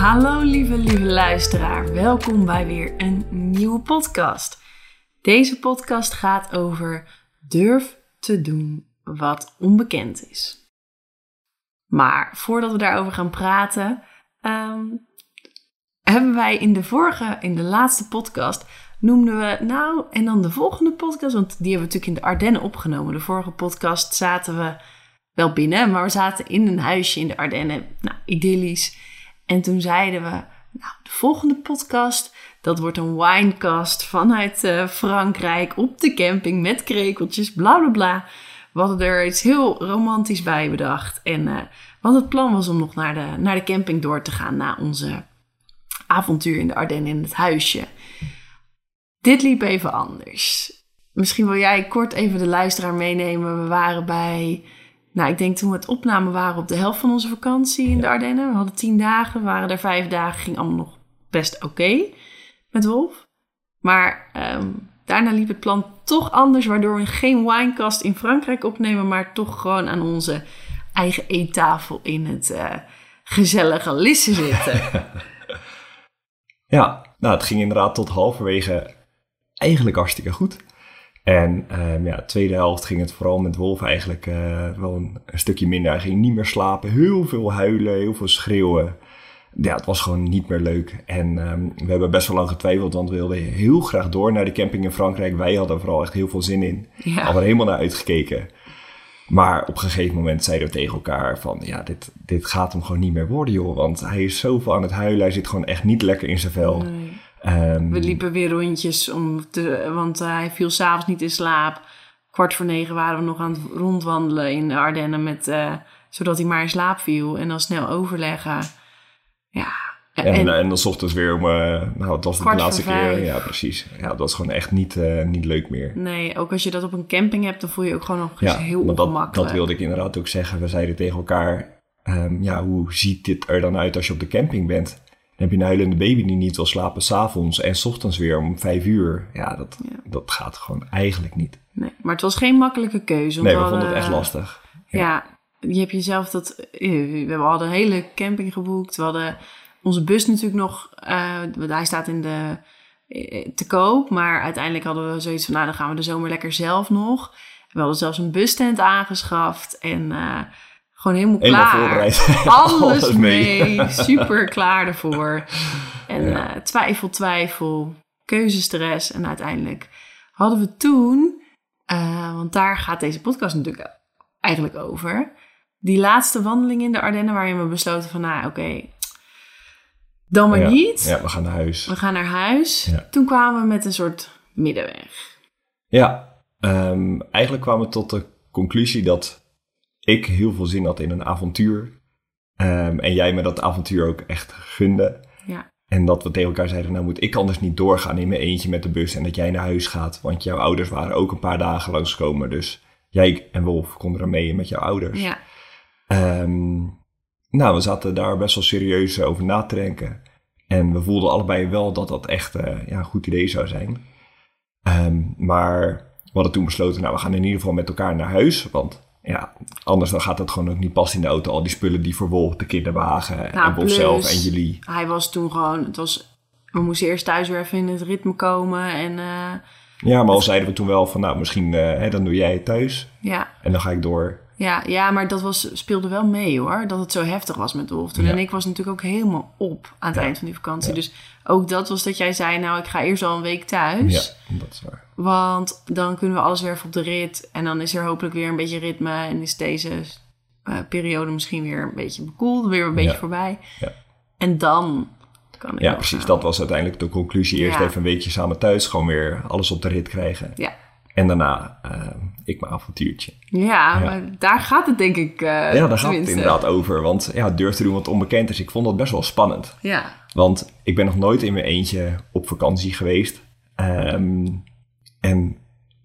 Hallo lieve, lieve luisteraar. Welkom bij weer een nieuwe podcast. Deze podcast gaat over durf te doen wat onbekend is. Maar voordat we daarover gaan praten, ehm, hebben wij in de vorige, in de laatste podcast, noemden we nou, en dan de volgende podcast, want die hebben we natuurlijk in de Ardennen opgenomen. De vorige podcast zaten we wel binnen, maar we zaten in een huisje in de Ardennen. Nou, idyllisch. En toen zeiden we, nou, de volgende podcast, dat wordt een winecast vanuit uh, Frankrijk op de camping met krekeltjes, bla bla bla. We hadden er iets heel romantisch bij bedacht. En, uh, want het plan was om nog naar de, naar de camping door te gaan na onze avontuur in de Ardennen in het huisje. Dit liep even anders. Misschien wil jij kort even de luisteraar meenemen. We waren bij nou, ik denk toen we het opnamen waren op de helft van onze vakantie in de Ardennen. We hadden tien dagen, waren er vijf dagen, ging allemaal nog best oké met Wolf. Maar um, daarna liep het plan toch anders, waardoor we geen winecast in Frankrijk opnemen, maar toch gewoon aan onze eigen eettafel in het uh, gezellige Lisse zitten. ja, nou, het ging inderdaad tot halverwege eigenlijk hartstikke goed. En um, ja, de tweede helft ging het vooral met Wolf eigenlijk uh, wel een, een, stukje minder. Hij ging niet meer slapen, heel veel huilen, heel veel schreeuwen. Ja, het was gewoon niet meer leuk. En um, we hebben best wel lang getwijfeld, want we wilden heel graag door naar de camping in Frankrijk. Wij hadden vooral echt heel veel zin in. Ja. Hadden er helemaal naar uitgekeken. Maar op een gegeven moment zeiden we tegen elkaar van... ja, dit, dit gaat hem gewoon niet meer worden, joh. Want hij is zoveel aan het huilen. Hij zit gewoon echt niet lekker in zijn vel. Nee. Um, we liepen weer rondjes, om te, want uh, hij viel s'avonds niet in slaap. Kwart voor negen waren we nog aan het rondwandelen in de Ardennen, met, uh, zodat hij maar in slaap viel. En dan snel overleggen. Ja. En, en, en dan ochtends weer om, uh, nou het was de laatste keer. Ja, precies. Ja, dat was gewoon echt niet, niet leuk meer. Nee, ook als je dat op een camping hebt, dan voel je ook gewoon nog ja, heel ongemakkelijk. Dat, dat wilde ik inderdaad ook zeggen. We zeiden tegen elkaar, um, ja, hoe ziet dit er dan uit als je op de camping bent? Heb je een huilende baby die niet wil slapen s'avonds en s ochtends weer om vijf uur. Ja dat, dat gaat gewoon eigenlijk niet. Nee, maar het was geen makkelijke keuze. Nee, we vonden het echt lastig. Ja. ja, je hebt jezelf dat... Eh, we hadden een hele camping geboekt. We hadden onze bus natuurlijk nog... Uh, hij staat in de, eh, te koop. Maar uiteindelijk hadden we zoiets van... Nou, dan gaan we de zomer lekker zelf nog. We hadden zelfs een bustent aangeschaft. En... Uh, gewoon helemaal, klaar. Alles, Alles mee. Super klaar ervoor. En ja. uh, twijfel, twijfel, keuzestress. En uiteindelijk hadden we toen, uh, want daar gaat deze podcast natuurlijk eigenlijk over. Die laatste wandeling in de Ardennen waarin we besloten van, nou oké, okay, dan maar ja. niet. Ja, we gaan naar huis. We gaan naar huis. Ja. Toen kwamen we met een soort middenweg. Ja, um, eigenlijk kwamen we tot de conclusie dat ik heel veel zin had in een avontuur. Um, en jij me dat avontuur ook echt gunde. Ja. En dat we tegen elkaar zeiden, nou moet ik anders niet doorgaan in mijn eentje met de bus en dat jij naar huis gaat. Want jouw ouders waren ook een paar dagen langskomen. Dus jij en Wolf konden er mee met jouw ouders. Ja. Um, nou, we zaten daar best wel serieus over na te denken. En we voelden allebei wel dat dat echt uh, ja, een goed idee zou zijn. Um, maar we hadden toen besloten, nou we gaan in ieder geval met elkaar naar huis. Want ja, anders dan gaat het gewoon ook niet passen in de auto. Al die spullen die voor Wolf, de kinderwagen nou, en Wolf zelf en jullie. Hij was toen gewoon, het was, we moesten eerst thuis weer even in het ritme komen en... Uh, ja, maar al zeiden we toen wel van, nou misschien uh, hè, dan doe jij het thuis. Ja. En dan ga ik door Ja, ja, maar dat was, speelde wel mee hoor. Dat het zo heftig was met Wolf. Toen Ja. en ik was natuurlijk ook helemaal op aan het Ja. eind van die vakantie. Ja. Dus ook dat was dat jij zei, nou ik ga eerst al een week thuis. Ja, dat is waar. Want dan kunnen we alles weer even op de rit. En dan is er hopelijk weer een beetje ritme. En is deze eh, periode misschien weer een beetje bekoeld. Weer een beetje Ja. voorbij. Ja. En dan kan ik Ja, precies. gaan. Dat was uiteindelijk de conclusie. Eerst Ja. even een weekje samen thuis, gewoon weer alles op de rit krijgen. Ja. En daarna eh, ik mijn avontuurtje. Ja, Ja. maar daar gaat het denk ik. eh ja, daar gaat het inderdaad over. Want ja, durf te doen wat onbekend is. Ik vond dat best wel spannend. Ja, Want ik ben nog nooit in mijn eentje op vakantie geweest. Ehm, en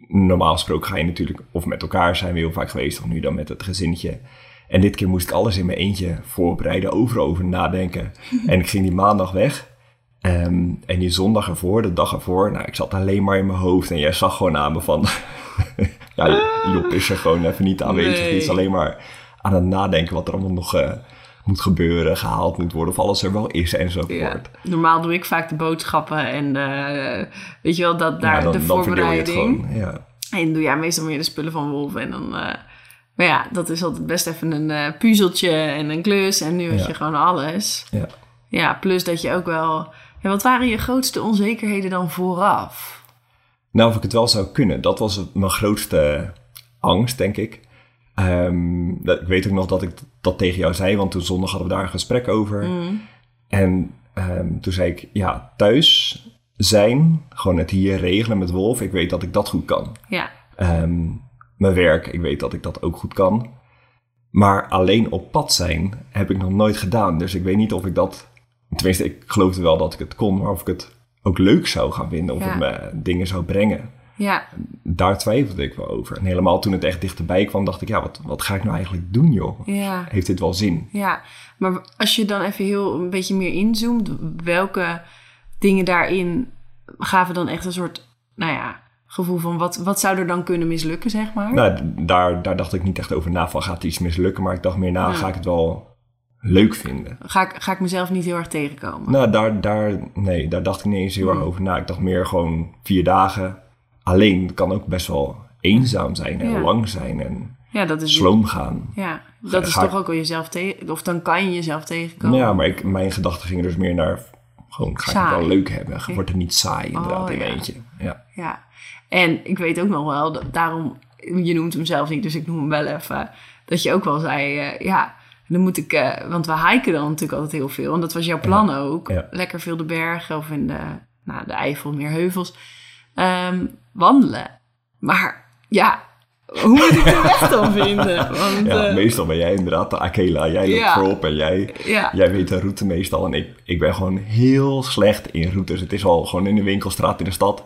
normaal gesproken ga je natuurlijk, of met elkaar zijn we heel vaak geweest, of nu dan met het gezinnetje. En dit keer moest ik alles in mijn eentje voorbereiden, overal over nadenken. en ik ging die maandag weg. Ehm, en die zondag ervoor, de dag ervoor, nou, ik zat alleen maar in mijn hoofd. En jij zag gewoon aan me van, ja, Job is er gewoon even niet aanwezig. Nee. Die is alleen maar aan het nadenken wat er allemaal nog eh, moet gebeuren, gehaald moet worden, of alles er wel is enzovoort. ja. Normaal doe ik vaak de boodschappen en eh, weet je wel, dat daar Ja, dan, de voorbereiding. gewoon. Ja. En doe jij meestal meer de spullen van Wolf. En dan, eh, maar ja, dat is altijd best even een eh, puzzeltje en een klus. En nu had je gewoon alles. Ja. Ja, plus dat je ook wel... Ja, wat waren je grootste onzekerheden dan vooraf? Nou, of ik het wel zou kunnen, dat was mijn grootste angst, denk ik. Ehm, dat, ik weet ook nog dat ik dat tegen jou zei, want toen zondag hadden we daar een gesprek over. Mm. En ehm, toen zei ik, ja, thuis zijn, gewoon het hier regelen met Wolf, ik weet dat ik dat goed kan. Ja, Ehm, mijn werk, ik weet dat ik dat ook goed kan. Maar alleen op pad zijn heb ik nog nooit gedaan. Dus ik weet niet of ik dat. Tenminste, ik geloofde wel dat ik het kon, maar of ik het ook leuk zou gaan vinden. Of Ja. het me dingen zou brengen. Ja, Daar twijfelde ik wel over. En helemaal toen het echt dichterbij kwam, dacht ik: ja, wat, wat ga ik nou eigenlijk doen, joh? ja. Heeft dit wel zin? Ja, maar als je dan even heel een beetje meer inzoomt, welke dingen daarin gaven dan echt een soort, nou ja, gevoel van wat, wat zou er dan kunnen mislukken, zeg maar? Nou, daar, daar dacht ik niet echt over na van gaat iets mislukken. Maar ik dacht meer na, Ja. ga ik het wel leuk vinden? Ga, ik, ga ik mezelf niet heel erg tegenkomen? Nou, daar, daar, nee, daar dacht ik niet eens heel erg Hmm. over na. Ik dacht meer gewoon vier dagen alleen. kan ook best wel eenzaam zijn en Ja. lang zijn en Ja, dat is, sloom gaan. ja, dat is toch ook wel jezelf tegen, of dan kan je jezelf tegenkomen. Ja, maar ik, mijn gedachten gingen dus meer naar gewoon ga ik het wel leuk hebben. Wordt het niet saai inderdaad Oh, in ja. eentje. Ja. Ja, en ik weet ook nog wel, dat, daarom, je noemt hem zelf niet, dus ik noem hem wel even, dat je ook wel zei, eh, ja, dan moet ik, eh, want we hiken dan natuurlijk altijd heel veel, en dat was jouw plan ook, ja. lekker veel de bergen of in de, nou, de Eifel, meer heuvels, Ehm, wandelen. Maar ja, hoe moet ik de weg dan vinden? Want, Ja, eh, meestal ben jij inderdaad de Akela. Jij loopt Ja. voorop en jij, ja, jij weet de route meestal. En ik, ik ben gewoon heel slecht in routes. Het is al gewoon in de winkelstraat in de stad.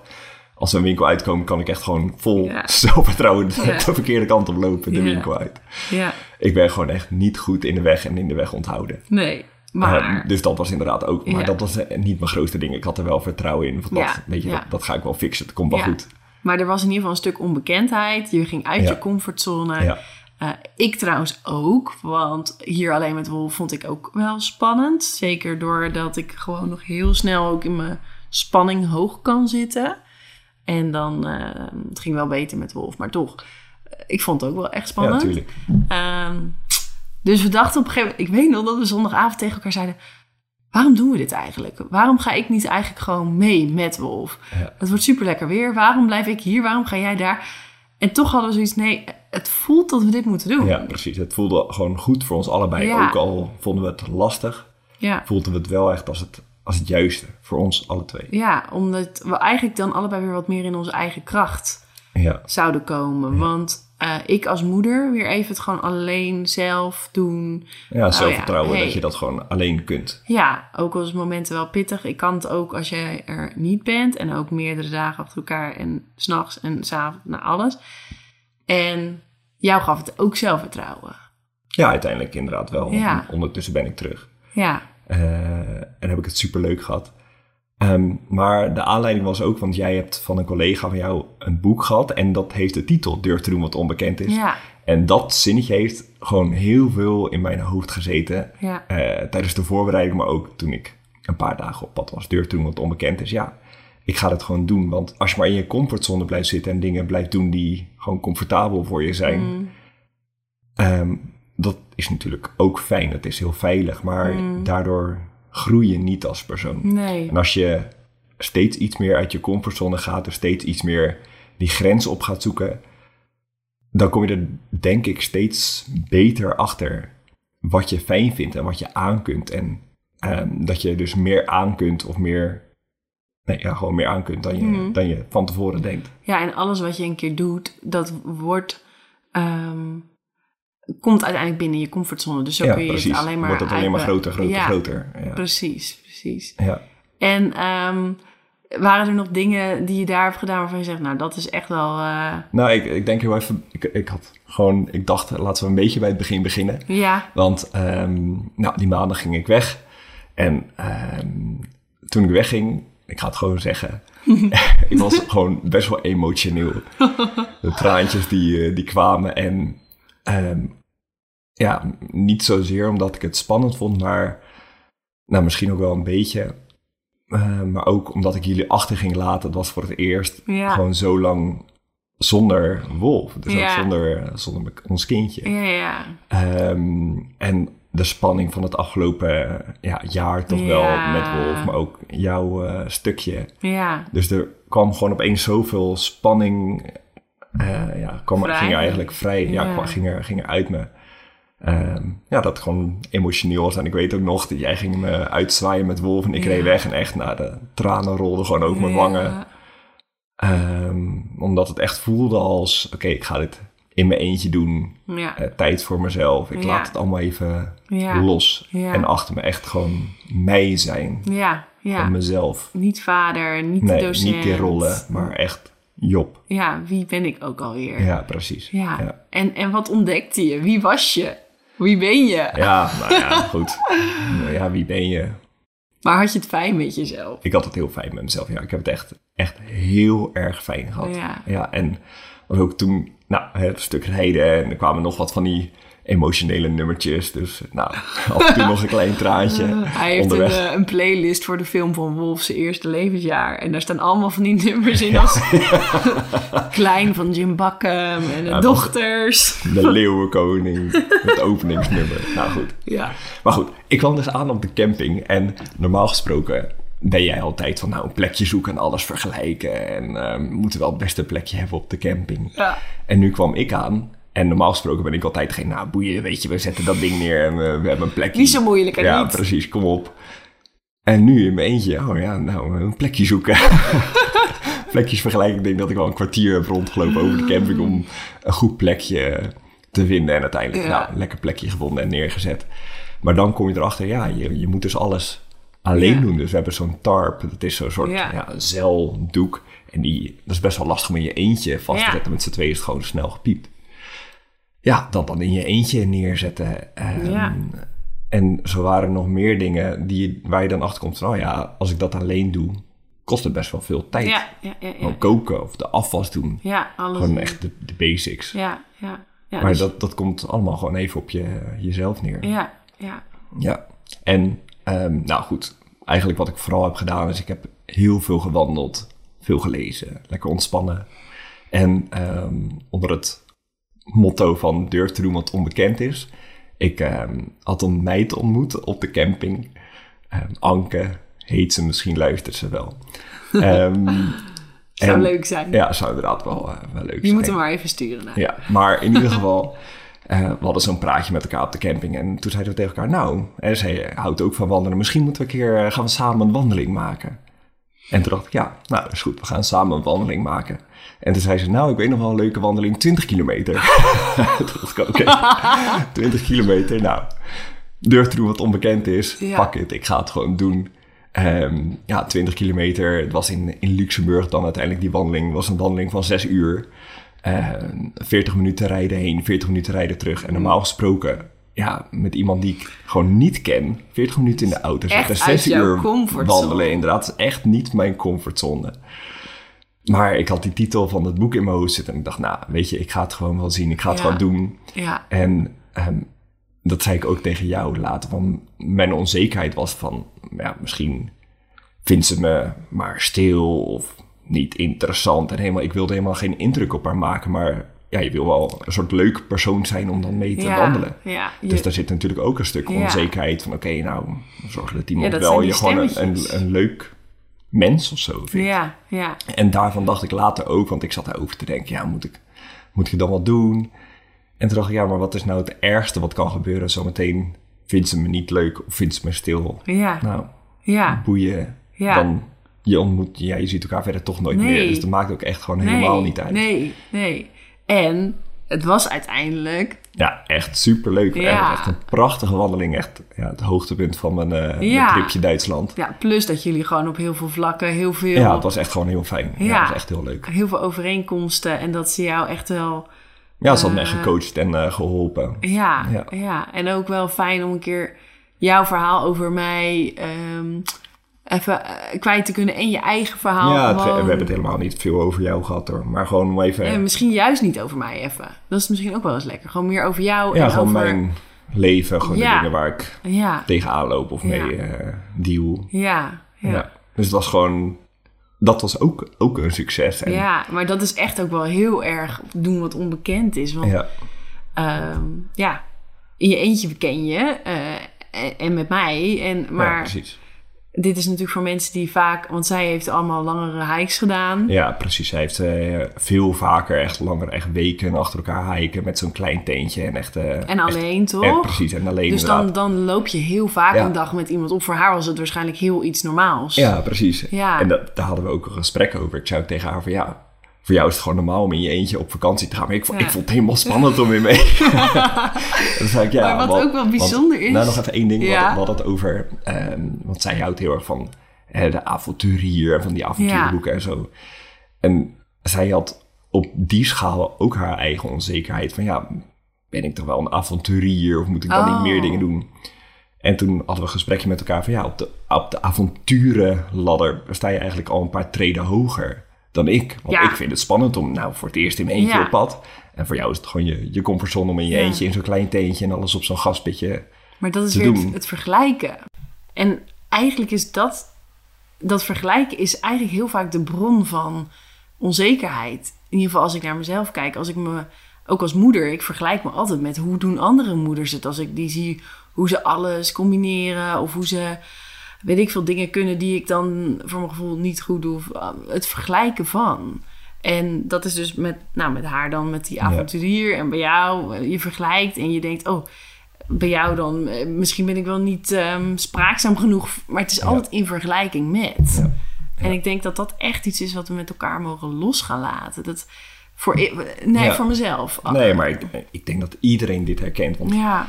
Als we een winkel uitkomen, kan ik echt gewoon vol zelfvertrouwen de, de verkeerde kant op lopen, de winkel uit. ja, Ik ben gewoon echt niet goed in de weg en in de weg onthouden. nee, maar... Eh, dus dat was inderdaad ook. Maar Ja. dat was eh, niet mijn grootste ding. Ik had er wel vertrouwen in. Ja, dat, weet je, ja. dat, dat ga ik wel fixen. Het komt wel Ja. goed. Maar er was in ieder geval een stuk onbekendheid. Je ging uit Ja. je comfortzone. Ja. Eh, ik trouwens ook, want hier alleen met Wolf vond ik ook wel spannend. Zeker doordat ik gewoon nog heel snel ook in mijn spanning hoog kan zitten. En dan, eh, het ging wel beter met Wolf, maar toch. eh, Ik vond het ook wel echt Ja, spannend. natuurlijk. Ehm, dus we dachten op een gegeven moment, ik weet nog dat we zondagavond tegen elkaar zeiden: waarom doen we dit eigenlijk? Waarom ga ik niet eigenlijk gewoon mee met Wolf? Ja. Het wordt super lekker weer. Waarom blijf ik hier? Waarom ga jij daar? En toch hadden we zoiets: nee, het voelt dat we dit moeten doen. Ja, precies. Het voelde gewoon goed voor ons allebei. Ja. Ook al vonden we het lastig, ja. voelden we het wel echt als het, als het juiste. Voor ons alle twee. Ja, omdat we eigenlijk dan allebei weer wat meer in onze eigen kracht Ja, zouden komen. Want eh, ik als moeder weer even het gewoon alleen zelf doen. ja zelfvertrouwen Oh hey. dat je dat gewoon alleen kunt. Ja, ook al is momenten wel pittig. Ik kan het ook als jij er niet bent. En ook meerdere dagen achter elkaar. En s'nachts en s'avonds, naar alles. En jou gaf het ook zelfvertrouwen. Ja, uiteindelijk inderdaad wel. Ja. Ondertussen ben ik terug. Ja, Eh, en heb ik het super leuk gehad. Ehm, maar de aanleiding was ook, want jij hebt van een collega van jou een boek gehad. En dat heeft de titel Durf te doen wat onbekend is. ja, En dat zinnetje heeft gewoon heel veel in mijn hoofd gezeten. ja, eh, tijdens de voorbereiding, maar ook toen ik een paar dagen op pad was. Durf te doen wat onbekend is. Ja, ik ga het gewoon doen. Want als je maar in je comfortzone blijft zitten en dingen blijft doen die gewoon comfortabel voor je zijn. Mm, ehm, dat is natuurlijk ook fijn. Het is heel veilig. Maar Mm. daardoor groei je niet als persoon. Nee. En als je steeds iets meer uit je comfortzone gaat, dus steeds iets meer die grens op gaat zoeken, dan kom je er denk ik steeds beter achter wat je fijn vindt en wat je aan kunt. En ehm, dat je dus meer aan kunt of meer, nee, ja, gewoon meer aan kunt dan je, Mhm. dan je van tevoren denkt. Ja, en alles wat je een keer doet, dat wordt. ehm, komt uiteindelijk binnen je comfortzone. Dus zo ja, kun je precies. het alleen maar. Wordt het alleen maar groter, groter, ja, groter. Ja. Precies, precies. Ja. En ehm, waren er nog dingen die je daar hebt gedaan waarvan je zegt, nou, dat is echt wel. eh, Nou, ik, ik denk heel even, ik, ik had gewoon, ik dacht, laten we een beetje bij het begin beginnen. ja, Want ehm, nou, die maandag ging ik weg. En ehm, toen ik wegging, ik ga het gewoon zeggen. ik was gewoon best wel emotioneel. De traantjes die, eh, die kwamen. En ehm, ja, niet zozeer omdat ik het spannend vond, maar nou, misschien ook wel een beetje. Eh, maar ook omdat ik jullie achter ging laten. Het was voor het eerst Ja. gewoon zo lang zonder Wolf. Dus ook zonder, zonder ons kindje. ja, ja. Ehm, en de spanning van het afgelopen ja, jaar toch wel met Wolf, maar ook jouw eh, stukje. Ja, Dus er kwam gewoon opeens zoveel spanning, eh, ja, kwam, Vrij. ging er eigenlijk vrij, ja, Ja. kwam- ging, er, ging er uit me. Ehm, ja, dat gewoon emotioneel was. En ik weet ook nog dat jij ging me uitzwaaien met Wolf en ik Ja. reed weg en echt, nou, de tranen rolden gewoon over mijn wangen. Ehm, omdat het echt voelde als, oké, ik ga dit in mijn eentje doen. Ja, Eh, tijd voor mezelf. Ik laat het allemaal even los. En achter me echt gewoon mij zijn. ja, ja. Van mezelf. Niet vader, niet Nee, docent. niet die rollen, maar echt Job. Ja, wie ben ik ook alweer? Ja, precies. Ja. Ja, En, en wat ontdekte je? Wie was je? Wie ben je? Ja, nou ja, goed. Nou ja, wie ben je? Maar had je het fijn met jezelf? Ik had het heel fijn met mezelf. Ja, ik heb het echt, echt heel erg fijn gehad. Ja. ja en was ook toen, nou, het stuk rijden en er kwamen nog wat van die emotionele nummertjes. Dus nou, af en toe nog een klein traantje Hij heeft een, eh, een playlist voor de film van Wolf zijn eerste levensjaar. En daar staan allemaal van die nummers in als Klein van Jim Bakken en de dochters. De Leeuwenkoning, het openingsnummer. Nou goed. Ja. Maar goed, ik kwam dus aan op de camping en normaal gesproken ben jij altijd van nou een plekje zoeken en alles vergelijken. En we moeten wel het beste plekje hebben op de camping. Ja. En nu kwam ik aan en normaal gesproken ben ik altijd geen nou boeien, weet je, we zetten dat ding neer en we, we hebben een plekje. Niet zo moeilijk en Ja, niet. precies, kom op. En nu in mijn eentje, oh ja, nou een plekje zoeken. Plekjes vergelijken, ik denk dat ik wel een kwartier heb rondgelopen over de camping om een goed plekje te vinden. En uiteindelijk, Ja. nou, een lekker plekje gevonden en neergezet. Maar dan kom je erachter, ja, je, je moet dus alles alleen Ja. doen. Dus we hebben zo'n tarp, dat is zo'n soort Ja. ja. zeildoek. En die, dat is best wel lastig om in je eentje vast te zetten. Met z'n tweeën is het gewoon snel gepiept. Ja, dat dan in je eentje neerzetten. Ehm, Ja. En zo waren er nog meer dingen die, waar je dan achter komt van, oh ja, als ik dat alleen doe, kost het best wel veel tijd. Ja, ja, ja. ja. Gewoon koken of de afwas doen. Ja, alles. Gewoon echt de, de basics. Ja, ja. ja maar dus- dat, dat komt allemaal gewoon even op je, jezelf neer. Ja, ja. Ja. En ehm, nou goed, eigenlijk wat ik vooral heb gedaan is ik heb heel veel gewandeld, veel gelezen, lekker ontspannen. En ehm, onder het motto van durf te doen wat onbekend is. Ik ehm, had een meid ontmoet op de camping. Ehm, Anke heet ze, misschien luistert ze wel. Ehm, Zou en- leuk zijn. Ja, zou inderdaad wel, eh, wel leuk Je zijn. moet hem maar even sturen. Ja, maar in ieder geval, eh, we hadden zo'n praatje met elkaar op de camping. En toen zeiden we tegen elkaar, nou, en zij houdt ook van wandelen. Misschien moeten we een keer, eh, gaan we samen een wandeling maken. En toen dacht ik, ja, nou, is goed. We gaan samen een wandeling maken. En toen zei ze, nou, ik weet nog wel een leuke wandeling, 20 kilometer. toen dacht ik, oké, 20 kilometer, nou, durf te doen wat onbekend is. Ja. Pak het, ik ga het gewoon doen. Ehm, ja, 20 kilometer. Het was in, in Luxemburg dan uiteindelijk die wandeling. Was een wandeling van 6 uur. Ehm, 40 minuten rijden heen, 40 minuten rijden terug. En normaal gesproken, ja, met iemand die ik gewoon niet ken, 40 minuten in de auto zitten, uit 6 jouw uur comfortzone. wandelen. Inderdaad, is echt niet mijn comfortzone. Maar ik had die titel van het boek in mijn hoofd zitten en ik dacht, nou, weet je, ik ga het gewoon wel zien. Ik ga het Ja. gewoon doen. Ja, En ehm, dat zei ik ook tegen jou later. Van mijn onzekerheid was van, ja, misschien vindt ze me maar stil of niet interessant. En helemaal, ik wilde helemaal geen indruk op haar maken. Maar ja, je wil wel een soort leuke persoon zijn om dan mee te ja, wandelen. Ja, je- Dus daar zit natuurlijk ook een stuk onzekerheid van... oké, nou, zorg dat iemand dat wel je gewoon een, een, leuk mens of zo vindt. ja, ja, En daarvan dacht ik later ook, want ik zat daarover te denken... ja, moet ik, moet ik dan wat doen? En toen dacht ik, ja, maar wat is nou het ergste wat kan gebeuren? Zometeen vindt ze me niet leuk of vindt ze me stil. ja, Nou, ja. boeien. Ja. Dan, je ontmoet, ja, je ziet elkaar verder toch nooit Nee. meer. Dus dat maakt ook echt gewoon helemaal niet uit. Nee, nee. En het was uiteindelijk... Ja, echt superleuk. Ja. Echt een prachtige wandeling. Echt ja, het hoogtepunt van mijn, eh, mijn tripje Duitsland. Ja, plus dat jullie gewoon op heel veel vlakken heel veel... Ja, het was echt gewoon heel fijn. Ja, Ja. het was echt heel leuk. Heel veel overeenkomsten en dat ze jou echt wel... Ja, ze had me echt gecoacht en eh, geholpen. Ja, ja, Ja. En ook wel fijn om een keer jouw verhaal over mij ehm, even eh, kwijt te kunnen. En je eigen verhaal. Ja, we hebben het helemaal niet veel over jou gehad hoor. Maar gewoon om even... En Ja, misschien juist niet over mij even. Dat is misschien ook wel eens lekker. Gewoon meer over jou. en gewoon over... mijn leven. Gewoon Ja. de dingen waar ik Ja, tegenaan loop of mee Ja. eh deal. ja, ja. Ja. ja. Dus het was gewoon... Dat was ook, ook een succes. En, maar dat is echt ook wel heel erg doen wat onbekend is. Want ja. ehm, ja, in je eentje ken je. eh, en, met mij. En, Ja, maar precies. Dit is natuurlijk voor mensen die vaak... Want zij heeft allemaal langere hikes gedaan. Ja, precies. Hij heeft eh, veel vaker, echt langer, echt weken achter elkaar hiken met zo'n klein teentje. En echt... eh, En echt- alleen, toch? en precies, en alleen Dus inderdaad. dan, dan loop je heel vaak Ja. een dag met iemand op. Voor haar was het waarschijnlijk heel iets normaals. Ja, precies. Ja. En dat, daar hadden we ook een gesprek over. Ik zei ook tegen haar van ja, voor jou is het gewoon normaal om in je eentje op vakantie te gaan. Maar ik, Ja. ik vond het helemaal spannend om weer mee. dan ik, ja, Maar wat ook wel want- bijzonder is- Nou, nog even één ding. Ja. Wat, het over, ehm, want zij houdt heel erg van de avonturier en van die avonturenboeken en zo. En zij had op die schaal ook haar eigen onzekerheid. Van ja, ben ik toch wel een avonturier of moet ik dan Oh. niet meer dingen doen? En toen hadden we een gesprekje met elkaar van ja, op de, op de avonturenladder sta je eigenlijk al een paar treden hoger dan ik. Want Ja. ik vind het spannend om nou voor het eerst in mijn eentje Ja. op pad. En voor jou is het gewoon je, je comfortzone om in je Ja. eentje in zo'n klein teentje en alles op zo'n gaspitje. Maar dat is weer het, het vergelijken. En eigenlijk is dat... Dat vergelijken is eigenlijk heel vaak de bron van onzekerheid. In ieder geval als ik naar mezelf kijk. Als ik me... Ook als moeder, ik vergelijk me altijd met hoe doen andere moeders het. Als ik die zie hoe ze alles combineren of hoe ze weet ik veel dingen kunnen die ik dan voor mijn gevoel niet goed doe. Het vergelijken van. En dat is dus met, nou, met haar dan, met die avonturier. En bij jou, je vergelijkt en je denkt, oh, bij jou dan, eh, misschien ben ik wel niet ehm, spraakzaam genoeg. Maar het is altijd in vergelijking met. Ja. En ik denk dat dat echt iets is wat we met elkaar mogen los gaan laten. Dat voor, nee, voor mezelf. Nee, maar ik, ik denk dat iedereen dit herkent. Want Ja,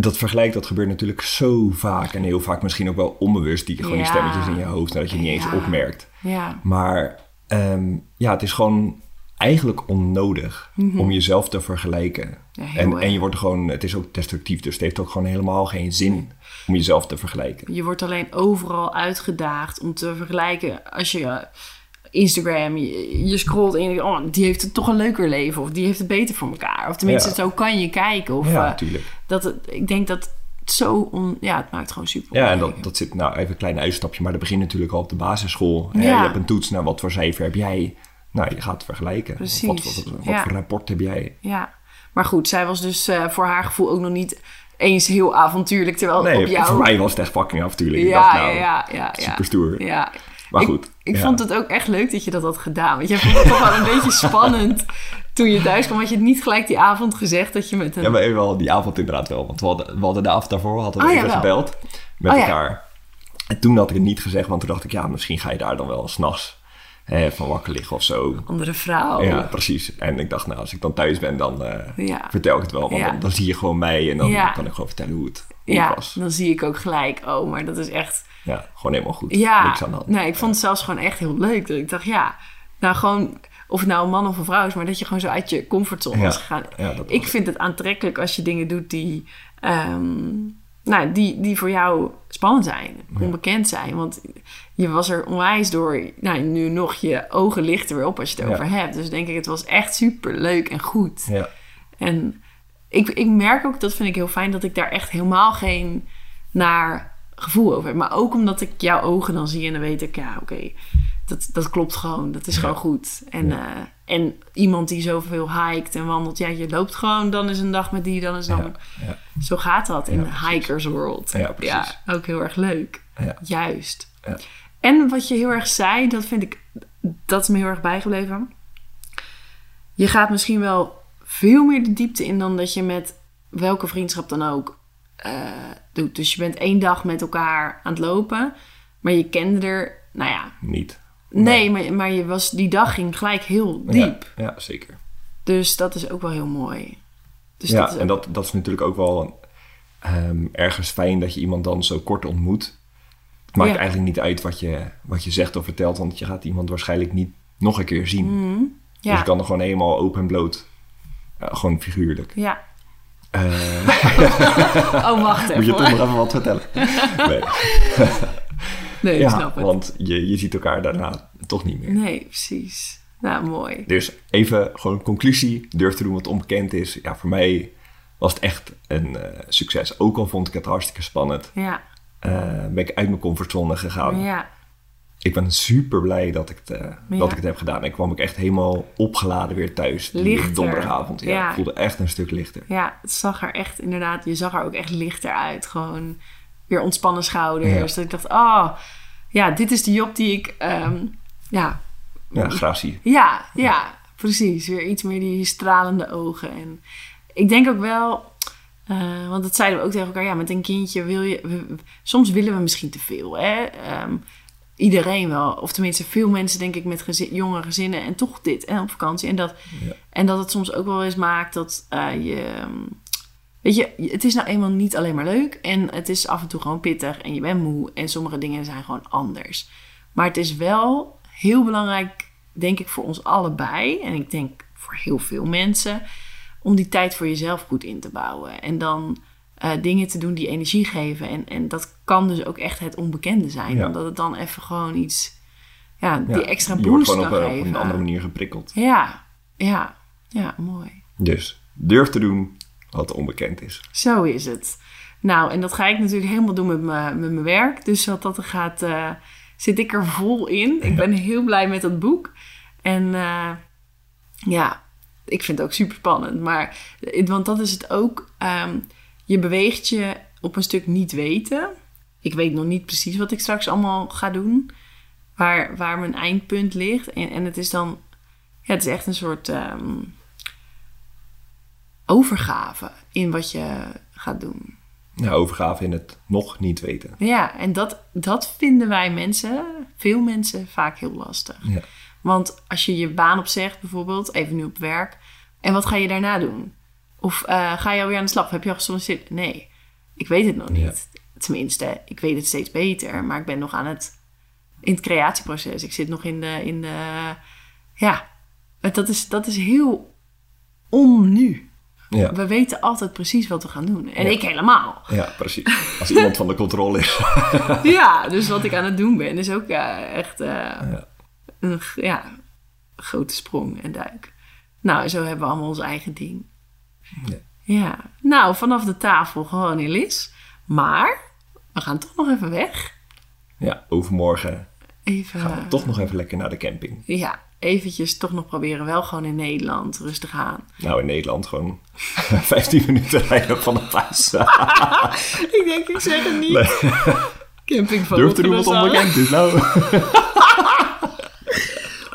dat vergelijk, dat gebeurt natuurlijk zo vaak. En heel vaak misschien ook wel onbewust. Die gewoon die stemmetjes in je hoofd. En dat je niet eens Ja. opmerkt. ja, Maar ehm, ja, het is gewoon eigenlijk onnodig om jezelf te vergelijken. Mhm. Ja, en, erg. en je wordt gewoon, het is ook destructief, dus het heeft ook gewoon helemaal geen zin om jezelf te vergelijken. Je wordt alleen overal uitgedaagd om te vergelijken. Als je Instagram, je, je scrolt en je denkt, oh, die heeft het toch een leuker leven. Of die heeft het beter voor elkaar. Of tenminste, Ja. zo kan je kijken. Of, Ja, eh, natuurlijk. dat het, ik denk dat het zo, on, ja, het maakt gewoon super. Ja, en dat, dat zit, nou even een klein uitstapje, maar dat begint natuurlijk al op de basisschool. Hè, Ja. Je hebt een toets, nou wat voor cijfer heb jij? Nou, je gaat vergelijken. Precies, Wat, wat, wat, wat ja. voor rapport heb jij? Ja, maar goed, zij was dus eh, voor haar gevoel ook nog niet eens heel avontuurlijk. Terwijl Nee, op jou... voor mij was het echt fucking avontuurlijk. Ik ja, dacht, nou, ja, ja, ja, ja. super stoer. Ja. Maar ik, goed, Ik ja. vond het ook echt leuk dat je dat had gedaan. Want jij vond het toch wel een beetje spannend toen je thuis kwam. Had je het niet gelijk die avond gezegd dat je met een... Ja, maar even wel die avond inderdaad wel. Want we hadden, we hadden de avond daarvoor hadden we Oh, even gebeld met Oh, elkaar. En toen had ik het niet gezegd, want toen dacht ik, ja, misschien ga je daar dan wel s'nachts eh, van wakker liggen of zo. andere vrouw. Ja, precies. En ik dacht, nou, als ik dan thuis ben, dan eh, Ja. vertel ik het wel. Want Ja. dan, dan zie je gewoon mij en dan Ja. kan ik gewoon vertellen hoe het, hoe Ja, het was. dan zie ik ook gelijk, oh, maar dat is echt... Ja, gewoon helemaal goed. Ja, Niks aan de hand. nee, ik vond het zelfs gewoon echt heel leuk. Dat ik dacht, ja, nou gewoon, of het nou een man of een vrouw is, maar dat je gewoon zo uit je comfortzone was gegaan. ik was vind het aantrekkelijk als je dingen doet die, ehm, nou, die, die voor jou spannend zijn, onbekend zijn. Want je was er onwijs door, nou, nu nog je ogen lichten weer op als je het Ja. over hebt. Dus denk ik, het was echt super leuk en goed. Ja. En ik, ik merk ook, dat vind ik heel fijn, dat ik daar echt helemaal geen naar gevoel over heb. Maar ook omdat ik jouw ogen dan zie en dan weet ik, ja, oké, dat, dat klopt gewoon. Dat is Ja. gewoon goed. En, Ja. eh, en iemand die zoveel hiked en wandelt, ja, je loopt gewoon, dan is een dag met die, dan is dan. Ja. Zo gaat dat in de hikers world. Ja, precies. ook heel erg leuk. Juist. Ja. En wat je heel erg zei, dat vind ik, dat is me heel erg bijgebleven. Je gaat misschien wel veel meer de diepte in dan dat je met welke vriendschap dan ook eh, doet. Dus je bent één dag met elkaar aan het lopen, maar je kende er, nou ja, Niet. Nee, maar, maar je was, die dag ging gelijk heel diep. Ja, ja, zeker. Dus dat is ook wel heel mooi. Dus ja, dat en dat, dat is natuurlijk ook wel ehm, ergens fijn dat je iemand dan zo kort ontmoet. Het maakt Ja. eigenlijk niet uit wat je, wat je zegt of vertelt, want je gaat iemand waarschijnlijk niet nog een keer zien. Mhm. Dus ja, je kan er gewoon helemaal open en bloot, ja, gewoon figuurlijk. ja. Eh, Oh, wacht moet je even. toch nog even wat vertellen? Nee, Nee, ik ja, snap het. want je, je ziet elkaar daarna toch niet meer. Nee, precies. Nou, mooi. Dus even gewoon een conclusie. Durf te doen wat onbekend is. Ja, voor mij was het echt een eh, succes. Ook al vond ik het hartstikke spannend. Ja, eh, ben ik uit mijn comfortzone gegaan. ja, Ik ben super blij dat ik, het, eh, Ja. dat ik het heb gedaan. Ik kwam ook echt helemaal opgeladen weer thuis. Die Lichter. donderdagavond. Ja, Ja. Ik voelde echt een stuk lichter. ja. Het zag er echt, inderdaad, je zag er ook echt lichter uit. Gewoon weer ontspannen schouders. Ja. Dat ik dacht, oh, ja, dit is de job die ik, ehm, ja, Ja, graag zie. Ja, ja, precies. Weer iets meer die stralende ogen. En ik denk ook wel, eh, want dat zeiden we ook tegen elkaar, ja, met een kindje wil je, we- soms willen we misschien te veel, hè. Ehm, iedereen wel, of tenminste veel mensen denk ik met gezin, jonge gezinnen en toch dit en op vakantie en dat. Ja. En dat het soms ook wel eens maakt dat eh, je, ehm, weet je, het is nou eenmaal niet alleen maar leuk en het is af en toe gewoon pittig en je bent moe en sommige dingen zijn gewoon anders. Maar het is wel heel belangrijk, denk ik, voor ons allebei. En ik denk voor heel veel mensen. Om die tijd voor jezelf goed in te bouwen. En dan eh, dingen te doen die energie geven. En, en dat kan dus ook echt het onbekende zijn. Ja. Omdat het dan even gewoon iets... Ja, die extra je wordt boost gewoon kan op, een- op geven. een andere manier geprikkeld. Ja, ja, ja, mooi. Dus durf te doen wat onbekend is. Zo is het. Nou, en dat ga ik natuurlijk helemaal doen met mijn, met mijn werk. Dus wat dat er gaat, eh, zit ik er vol in. Ik ben heel blij met dat boek. En eh, ja, ik vind het ook super spannend. Maar, eh, want dat is het ook. ehm, je beweegt je op een stuk niet weten. Ik weet nog niet precies wat ik straks allemaal ga doen. Waar, waar mijn eindpunt ligt. En, en het is dan... Ja, het is echt een soort... ehm, overgave in wat je gaat doen. Ja, overgave in het nog niet weten. Ja, en dat, dat vinden wij mensen, veel mensen, vaak heel lastig. Ja. Want als je je baan opzegt, bijvoorbeeld, even nu op werk, en wat ga je daarna doen? Of eh, ga je alweer aan de slag? Heb je al gesolliciteerd? Nee, ik weet het nog niet. Tenminste, ik weet het steeds beter, maar ik ben nog aan het, in het creatieproces. Ik zit nog in de, in de ja, dat is, dat is heel onnu. Ja, We weten altijd precies wat we gaan doen. En Ja. ik helemaal. ja, precies. Als iemand van de controle is. ja, dus wat ik aan het doen ben is ook ja, echt eh, Ja. een ja, grote sprong en duik. Nou, zo hebben we allemaal ons eigen ding. Ja. Ja, nou, vanaf de tafel gewoon in Lis. Maar we gaan toch nog even weg. Ja, overmorgen Even, gaan we toch nog even lekker naar de camping. ja, eventjes toch nog proberen wel gewoon in Nederland rustig aan. Nou, in Nederland gewoon 15 minuten rijden vanaf huis. ik denk, ik zeg het niet. Nee. Camping van Durf te doen wat onbekend is. Nou.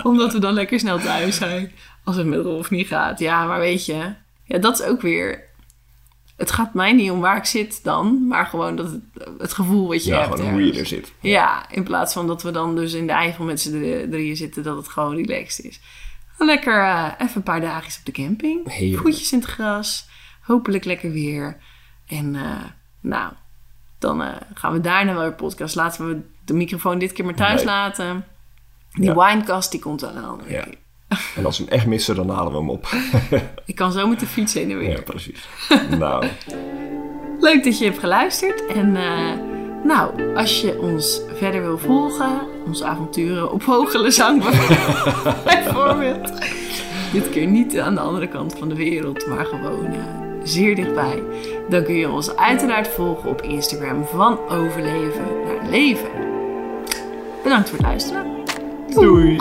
Omdat we dan lekker snel thuis zijn. Als het met Rolf niet gaat. Ja, maar weet je. Ja, dat is ook weer... Het gaat mij niet om waar ik zit dan. Maar gewoon dat het, het gevoel wat je Ja, hebt. gewoon hoe je er zit. Ja, in plaats van dat we dan dus in de eigen met z'n drie- drieën zitten. Dat het gewoon relaxed is. Lekker eh, even een paar dagjes op de camping. Heerlijk. Voetjes in het gras. Hopelijk lekker weer. En eh, nou, dan eh, gaan we daarna wel weer podcast. Laten we de microfoon dit keer maar thuis Nee. laten. Die Ja. winecast die komt wel een andere Ja. keer. En als we hem echt missen, dan halen we hem op. Ik kan zo met de fiets heen en weer. Ja, precies. Nou, Leuk dat je hebt geluisterd. En eh, nou, als je ons verder wil volgen, onze avonturen op Hogele Zang bijvoorbeeld. Dit keer niet aan de andere kant van de wereld, maar gewoon eh, zeer dichtbij. Dan kun je ons uiteraard volgen op Instagram van overleven naar leven. Bedankt voor het luisteren. Doei.